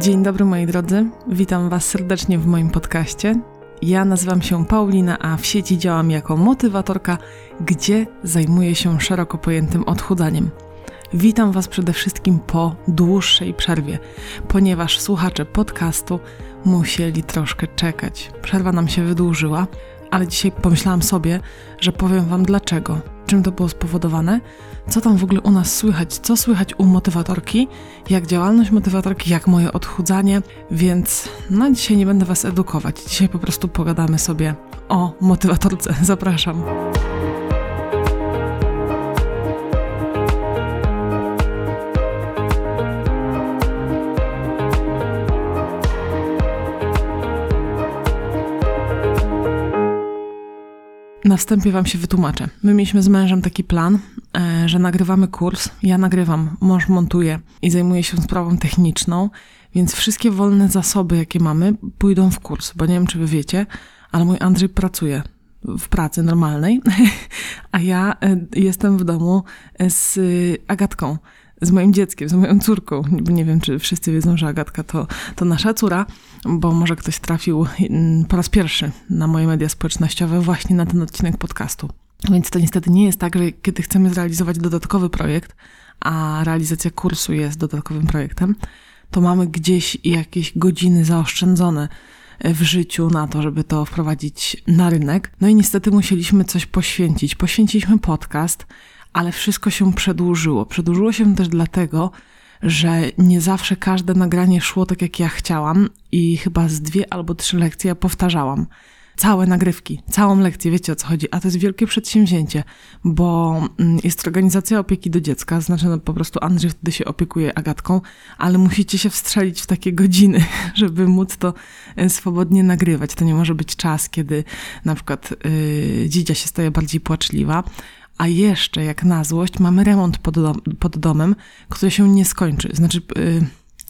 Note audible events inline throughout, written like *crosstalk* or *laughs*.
Dzień dobry moi drodzy, witam Was serdecznie w moim podcaście. Ja nazywam się Paulina, a w sieci działam jako motywatorka, gdzie zajmuję się szeroko pojętym odchudzaniem. Witam Was przede wszystkim po dłuższej przerwie, ponieważ słuchacze podcastu musieli troszkę czekać. Przerwa nam się wydłużyła, ale dzisiaj pomyślałam sobie, że powiem Wam dlaczego, czym to było spowodowane, co tam w ogóle u nas słychać, co słychać u motywatorki, jak działalność motywatorki, jak moje odchudzanie, więc no dzisiaj nie będę Was edukować, dzisiaj po prostu pogadamy sobie o motywatorce. *laughs* Zapraszam. Na wstępie Wam się wytłumaczę. My mieliśmy z mężem taki plan, e, że nagrywamy kurs. Ja nagrywam, mąż montuje i zajmuje się sprawą techniczną, więc wszystkie wolne zasoby, jakie mamy, pójdą w kurs. Bo nie wiem, czy Wy wiecie, ale mój Andrzej pracuje w pracy normalnej, *laughs* a ja e, jestem w domu z Agatką z moim dzieckiem, z moją córką. Nie wiem, czy wszyscy wiedzą, że Agatka to, to nasza córa, bo może ktoś trafił mm, po raz pierwszy na moje media społecznościowe właśnie na ten odcinek podcastu. Więc to niestety nie jest tak, że kiedy chcemy zrealizować dodatkowy projekt, a realizacja kursu jest dodatkowym projektem, to mamy gdzieś jakieś godziny zaoszczędzone w życiu na to, żeby to wprowadzić na rynek. No i niestety musieliśmy coś poświęcić. Poświęciliśmy podcast, ale wszystko się przedłużyło. Przedłużyło się też dlatego, że nie zawsze każde nagranie szło tak, jak ja chciałam, i chyba z dwie albo trzy lekcje ja powtarzałam. Całe nagrywki, całą lekcję, wiecie o co chodzi. A to jest wielkie przedsięwzięcie, bo mm, jest organizacja opieki do dziecka, znaczy no po prostu Andrzej wtedy się opiekuje Agatką, ale musicie się wstrzelić w takie godziny, *laughs* żeby móc to e, swobodnie nagrywać. To nie może być czas, kiedy na przykład yy, dzidzia się staje bardziej płaczliwa, a jeszcze, jak na złość, mamy remont pod, dom, pod domem, który się nie skończy. Znaczy, yy,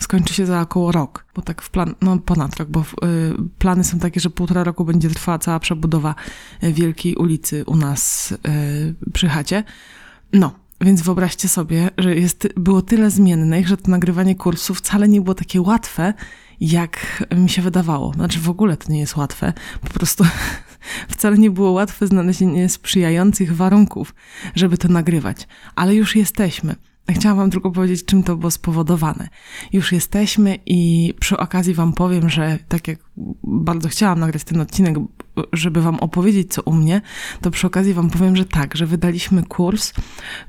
skończy się za około rok, bo tak w plan, no ponad rok, bo yy, plany są takie, że półtora roku będzie trwała cała przebudowa y, wielkiej ulicy u nas yy, przy chacie. No, więc wyobraźcie sobie, że jest, było tyle zmiennych, że to nagrywanie kursów wcale nie było takie łatwe, jak mi się wydawało. Znaczy w ogóle to nie jest łatwe. Po prostu *laughs* wcale nie było łatwe znalezienie sprzyjających warunków, żeby to nagrywać. Ale już jesteśmy. Chciałam Wam tylko powiedzieć, czym to było spowodowane. Już jesteśmy i przy okazji Wam powiem, że tak jak bardzo chciałam nagrać ten odcinek, żeby Wam opowiedzieć, co u mnie, to przy okazji Wam powiem, że tak, że wydaliśmy kurs.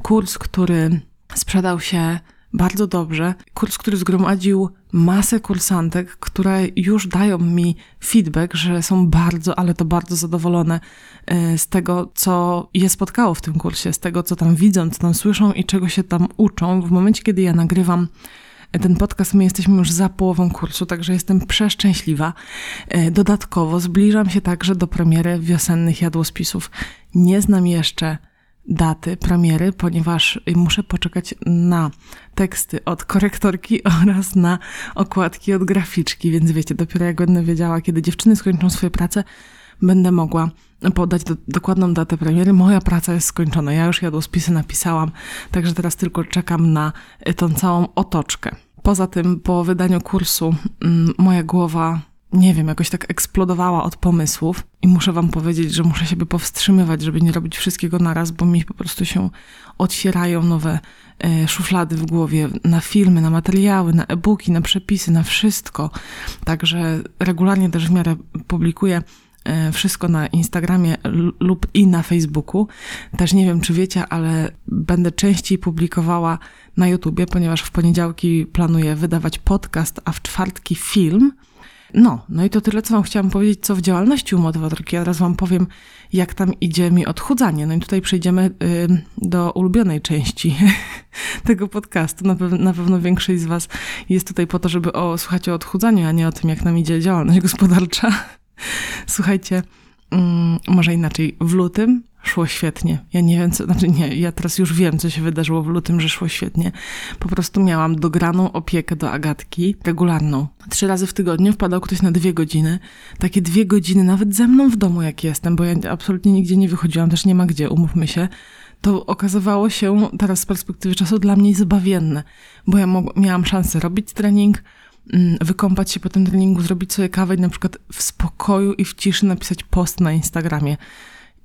Kurs, który sprzedał się bardzo dobrze. Kurs, który zgromadził masę kursantek, które już dają mi feedback, że są bardzo, ale to bardzo zadowolone e, z tego, co je spotkało w tym kursie, z tego, co tam widzą, co tam słyszą i czego się tam uczą. W momencie, kiedy ja nagrywam ten podcast, my jesteśmy już za połową kursu, także jestem przeszczęśliwa. E, dodatkowo zbliżam się także do premiery wiosennych jadłospisów. Nie znam jeszcze daty premiery, ponieważ muszę poczekać na teksty od korektorki *laughs* oraz na okładki od graficzki, więc wiecie, dopiero jak będę wiedziała, kiedy dziewczyny skończą swoje prace, będę mogła podać do, dokładną datę premiery. Moja praca jest skończona, ja już jadłospisy napisałam, także teraz tylko czekam na tą całą otoczkę. Poza tym, po wydaniu kursu, mm, moja głowa nie wiem, jakoś tak eksplodowała od pomysłów i muszę wam powiedzieć, że muszę siebie powstrzymywać, żeby nie robić wszystkiego naraz, bo mi po prostu się otwierają nowe e, szuflady w głowie na filmy, na materiały, na e-booki, na przepisy, na wszystko. Także regularnie też w miarę publikuję e, wszystko na Instagramie lub i na Facebooku. Też nie wiem, czy wiecie, ale będę częściej publikowała na YouTubie, ponieważ w poniedziałki planuję wydawać podcast, a w czwartki film – no, no i to tyle, co Wam chciałam powiedzieć, co w działalności u motywatorki. Ja teraz Wam powiem, jak tam idzie mi odchudzanie. No i tutaj przejdziemy y, do ulubionej części *laughs* tego podcastu. Na, na pewno większość z Was jest tutaj po to, żeby o, słuchać o odchudzaniu, a nie o tym, jak nam idzie działalność *laughs* gospodarcza. Słuchajcie, mm, może inaczej, w lutym szło świetnie. Ja nie wiem, co, znaczy nie, ja teraz już wiem, co się wydarzyło w lutym, że szło świetnie. Po prostu miałam dograną opiekę do Agatki, regularną. Trzy razy w tygodniu wpadał ktoś na dwie godziny. Takie dwie godziny, nawet ze mną w domu, jak jestem, bo ja absolutnie nigdzie nie wychodziłam, też nie ma gdzie, umówmy się. To okazywało się teraz z perspektywy czasu dla mnie zbawienne, bo ja miałam szansę robić trening, mm, wykąpać się po tym treningu, zrobić sobie kawę i na przykład w spokoju i w ciszy napisać post na Instagramie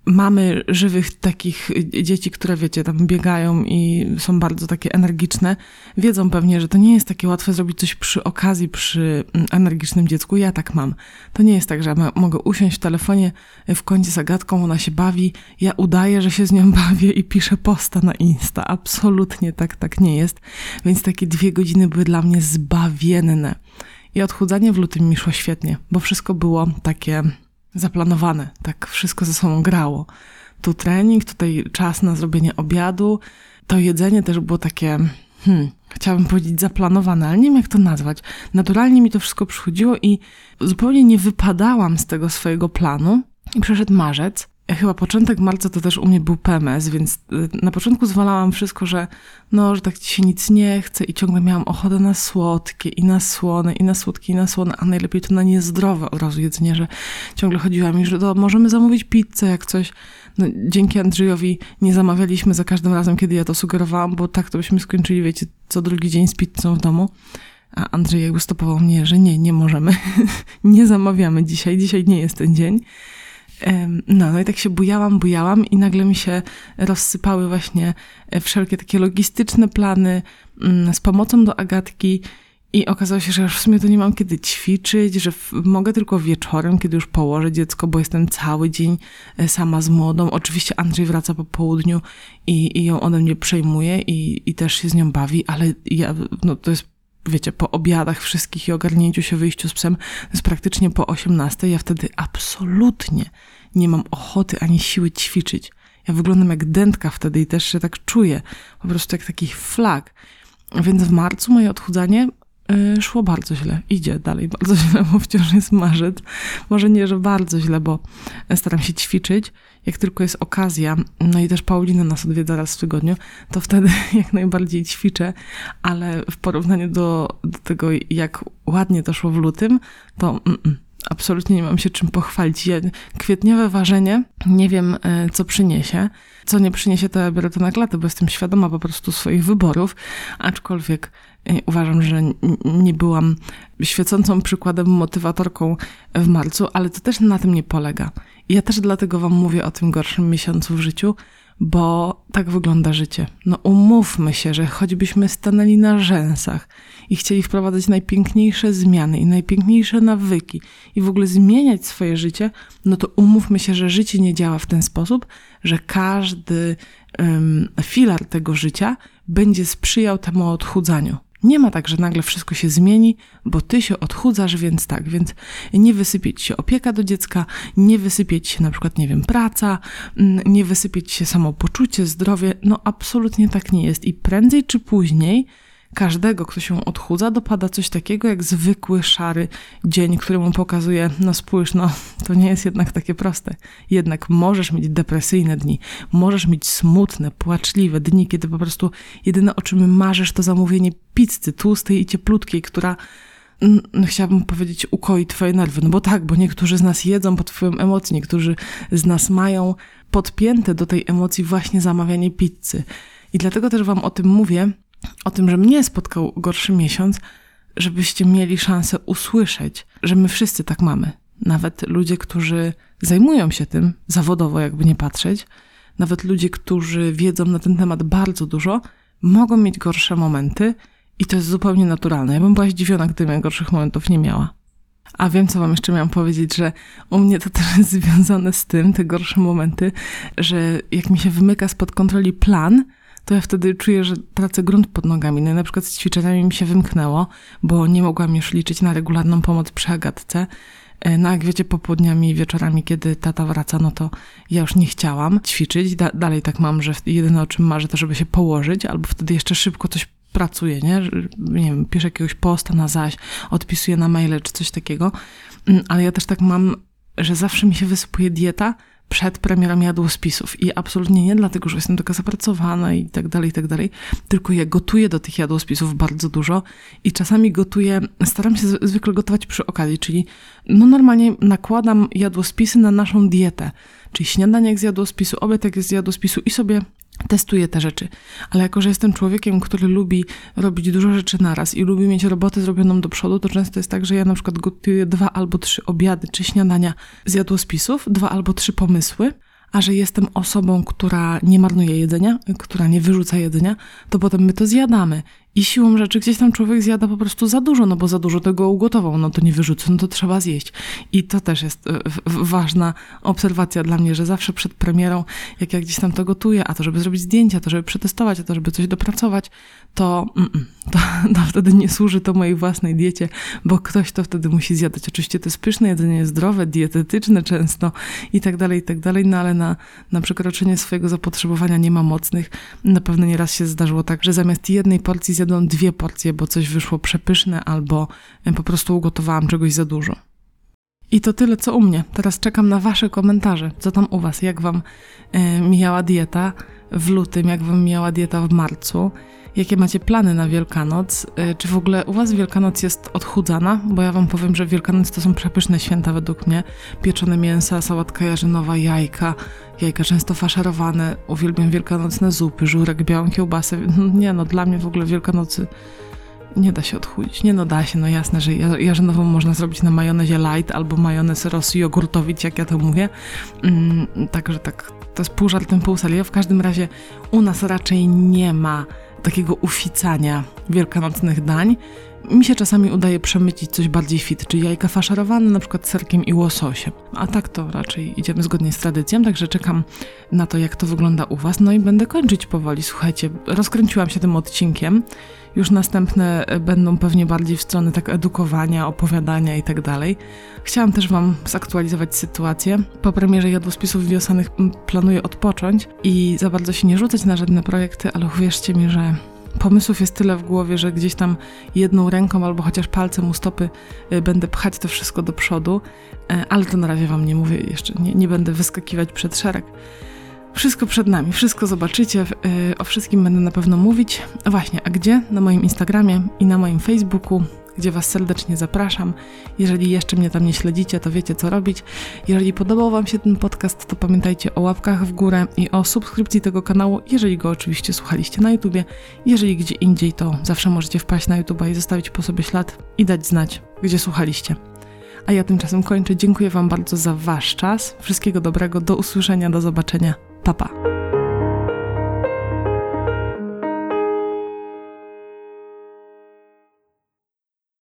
mamy żywych takich dzieci, które wiecie, tam biegają i są bardzo takie energiczne, wiedzą pewnie, że to nie jest takie łatwe zrobić coś przy okazji, przy mm, energicznym dziecku. Ja tak mam. To nie jest tak, że ja mogę usiąść w telefonie w kącie z Agatką, ona się bawi, ja udaję, że się z nią *laughs* bawię i piszę posta na Insta. Absolutnie tak, tak nie jest. Więc takie dwie godziny były dla mnie zbawienne. I odchudzanie w lutym mi szło świetnie, bo wszystko było takie zaplanowane, tak wszystko ze sobą grało. Tu trening, tutaj czas na zrobienie obiadu. To jedzenie też było takie, hmm, chciałabym powiedzieć zaplanowane, ale nie wiem jak to nazwać. Naturalnie mi to wszystko przychodziło i zupełnie nie wypadałam z tego swojego planu. I przeszedł marzec chyba początek marca to też u mnie był PMS, więc y, na początku zwalałam wszystko, że no, że tak ci się nic nie chce i ciągle miałam ochotę na słodkie i na słone i na słodkie i na słone, a najlepiej to na niezdrowe od razu jedzenie, że ciągle chodziła mi, że to możemy zamówić pizzę jak coś. No, dzięki Andrzejowi nie zamawialiśmy za każdym razem, kiedy ja to sugerowałam, bo tak to byśmy skończyli, wiecie, co drugi dzień z pizzą w domu. A Andrzej jakby stopował mnie, że nie, nie możemy, *laughs* nie zamawiamy dzisiaj, dzisiaj nie jest ten dzień. No, no i tak się bujałam, bujałam i nagle mi się rozsypały właśnie e, wszelkie takie logistyczne plany mm, z pomocą do Agatki i okazało się, że już w sumie to nie mam kiedy ćwiczyć, że mogę tylko wieczorem, kiedy już położę dziecko, bo jestem cały dzień e, sama z młodą. Oczywiście Andrzej wraca po południu i, i ją ode mnie przejmuje i, i też się z nią bawi, ale ja, no to jest wiecie, po obiadach wszystkich i ogarnięciu się, wyjściu z psem, to jest praktycznie po 18. Ja wtedy absolutnie nie mam ochoty ani siły ćwiczyć. Ja wyglądam jak dętka wtedy i też się tak czuję. Po prostu jak taki flag. Więc w marcu moje odchudzanie szło bardzo źle. Idzie dalej bardzo *laughs* źle, bo wciąż jest marzec. Może nie, że bardzo źle, bo staram się ćwiczyć. Jak tylko jest okazja, no i też Paulina nas odwiedza raz w tygodniu, to wtedy *laughs* jak najbardziej ćwiczę, ale w porównaniu do, do tego, jak ładnie to szło w lutym, to mm, mm absolutnie nie mam się czym pochwalić. Kwietniowe ważenie nie wiem, e, co przyniesie. Co nie przyniesie, to ja biorę to na klatę, bo jestem świadoma po prostu swoich wyborów, aczkolwiek e, uważam, że nie byłam świecącą przykładem, motywatorką w marcu, ale to też na tym nie polega. Ja też dlatego wam mówię o tym gorszym miesiącu w życiu, bo tak wygląda życie. No umówmy się, że choćbyśmy stanęli na rzęsach i chcieli wprowadzać najpiękniejsze zmiany i najpiękniejsze nawyki i w ogóle zmieniać swoje życie, no to umówmy się, że życie nie działa w ten sposób, że każdy um, filar tego życia będzie sprzyjał temu odchudzaniu. Nie ma tak, że nagle wszystko się zmieni, bo ty się odchudzasz, więc tak, więc nie wysypieć się opieka do dziecka, nie wysypieć się na przykład, nie wiem, praca, mm, nie wysypieć się samopoczucie, zdrowie. No absolutnie tak nie jest i prędzej czy później każdego, kto się odchudza, dopada coś takiego jak zwykły, szary dzień, który mu pokazuje, no spójrz, no to nie jest jednak takie proste. Jednak możesz mieć depresyjne dni, możesz mieć smutne, płaczliwe dni, kiedy po prostu jedyne o czym marzysz to zamówienie pizzy tłustej i cieplutkiej, która no, chciałabym powiedzieć, ukoi twoje nerwy. No bo tak, bo niektórzy z nas jedzą pod wpływem emocji, niektórzy z nas mają podpięte do tej emocji właśnie zamawianie pizzy. I dlatego też wam o tym mówię, o tym, że mnie spotkał gorszy miesiąc, żebyście mieli szansę usłyszeć, że my wszyscy tak mamy. Nawet ludzie, którzy zajmują się tym zawodowo, jakby nie patrzeć, nawet ludzie, którzy wiedzą na ten temat bardzo dużo, mogą mieć gorsze momenty i to jest zupełnie naturalne. Ja bym była zdziwiona, gdybym gorszych momentów nie miała. A wiem, co wam jeszcze miałam powiedzieć, że u mnie to też jest *laughs* związane z tym, te gorsze momenty, że jak mi się wymyka spod kontroli plan, to ja wtedy czuję, że tracę grunt pod nogami. No na przykład z ćwiczeniami mi się wymknęło, bo nie mogłam już liczyć na regularną pomoc przy Agatce. E, no jak wiecie, popołudniami i wieczorami, kiedy tata wraca, no to ja już nie chciałam ćwiczyć. Da dalej tak mam, że jedyne o czym marzę to, żeby się położyć, albo wtedy jeszcze szybko coś pracuję, nie? Nie wiem, piszę jakiegoś posta na zaś, odpisuję na maile czy coś takiego. Mm, ale ja też tak mam, że zawsze mi się wysypuje dieta, przed premierą jadłospisów. I absolutnie nie dlatego, że jestem taka zapracowana i tak dalej, i tak dalej, tylko ja gotuję do tych jadłospisów bardzo dużo i czasami gotuję, staram się zwykle gotować przy okazji, czyli no normalnie nakładam jadłospisy na naszą dietę, czyli śniadanie jak z jadłospisu, obiad jak z jadłospisu i sobie testuję te rzeczy. Ale jako, że jestem człowiekiem, który lubi robić dużo rzeczy naraz i lubi mieć robotę zrobioną do przodu, to często jest tak, że ja na przykład gotuję dwa albo trzy obiady czy śniadania z jadłospisów, dwa albo trzy pomysły, a że jestem osobą, która nie marnuje jedzenia, która nie wyrzuca jedzenia, to potem my to zjadamy. I siłą rzeczy gdzieś tam człowiek zjada po prostu za dużo, no bo za dużo tego ugotował, no to nie wyrzucę, no to trzeba zjeść. I to też jest e, ważna obserwacja dla mnie, że zawsze przed premierą, jak ja gdzieś tam to gotuję, a to żeby zrobić zdjęcia, to żeby przetestować, a to żeby coś dopracować, to, mm, *laughs* to, to wtedy nie służy to mojej własnej diecie, bo ktoś to wtedy musi zjadać. Oczywiście to jest pyszne jedzenie, zdrowe, dietetyczne często i tak dalej, i tak dalej, no ale na, na przekroczenie swojego zapotrzebowania nie ma mocnych. Na pewno nieraz się zdarzyło tak, że zamiast jednej porcji zjadłam dwie porcje, bo coś wyszło przepyszne albo po prostu ugotowałam czegoś za dużo. I to tyle co u mnie. Teraz czekam na Wasze komentarze. Co tam u Was? Jak Wam e, mijała dieta w lutym? Jak Wam mijała dieta w marcu? Jakie macie plany na Wielkanoc? E, czy w ogóle u Was Wielkanoc jest odchudzana? Bo ja Wam powiem, że Wielkanoc to są przepyszne święta według mnie. Pieczone mięsa, sałatka jarzynowa, jajka, jajka często faszerowane. Uwielbiam wielkanocne zupy, żurek, białą kiełbasę. Nie no, dla mnie w ogóle Wielkanocy nie da się odchudzić. Nie no da się, no jasne, że jarzynową można zrobić na majonezie light albo majonez rosy jogurtowić, jak ja to mówię. Mm, także tak, to jest pół żartem, pół serio. W każdym razie u nas raczej nie ma takiego uficania wielkanocnych dań. Mi się czasami udaje przemycić coś bardziej fit, czyli jajka faszerowane na przykład serkiem i łososiem. A tak to raczej idziemy zgodnie z tradycją, także czekam na to, jak to wygląda u Was. No i będę kończyć powoli. Słuchajcie, rozkręciłam się tym odcinkiem. Już następne będą pewnie bardziej w stronę tak edukowania, opowiadania i tak dalej. Chciałam też Wam zaktualizować sytuację. Po premierze jadłospisów wiosennych planuję odpocząć i za bardzo się nie rzucać na żadne projekty, ale uwierzcie mi, że pomysłów jest tyle w głowie, że gdzieś tam jedną ręką albo chociaż palcem u stopy y, będę pchać to wszystko do przodu, e, ale to na razie Wam nie mówię jeszcze, nie, nie będę wyskakiwać przed szereg. Wszystko przed nami, wszystko zobaczycie, y, o wszystkim będę na pewno mówić. Właśnie, a gdzie? Na moim Instagramie i na moim Facebooku gdzie Was serdecznie zapraszam. Jeżeli jeszcze mnie tam nie śledzicie, to wiecie co robić. Jeżeli podobał Wam się ten podcast, to pamiętajcie o łapkach w górę i o subskrypcji tego kanału, jeżeli go oczywiście słuchaliście na YouTubie. Jeżeli gdzie indziej, to zawsze możecie wpaść na YouTube i zostawić po sobie ślad i dać znać, gdzie słuchaliście. A ja tymczasem kończę. Dziękuję Wam bardzo za Wasz czas. Wszystkiego dobrego, do usłyszenia, do zobaczenia. Pa, pa.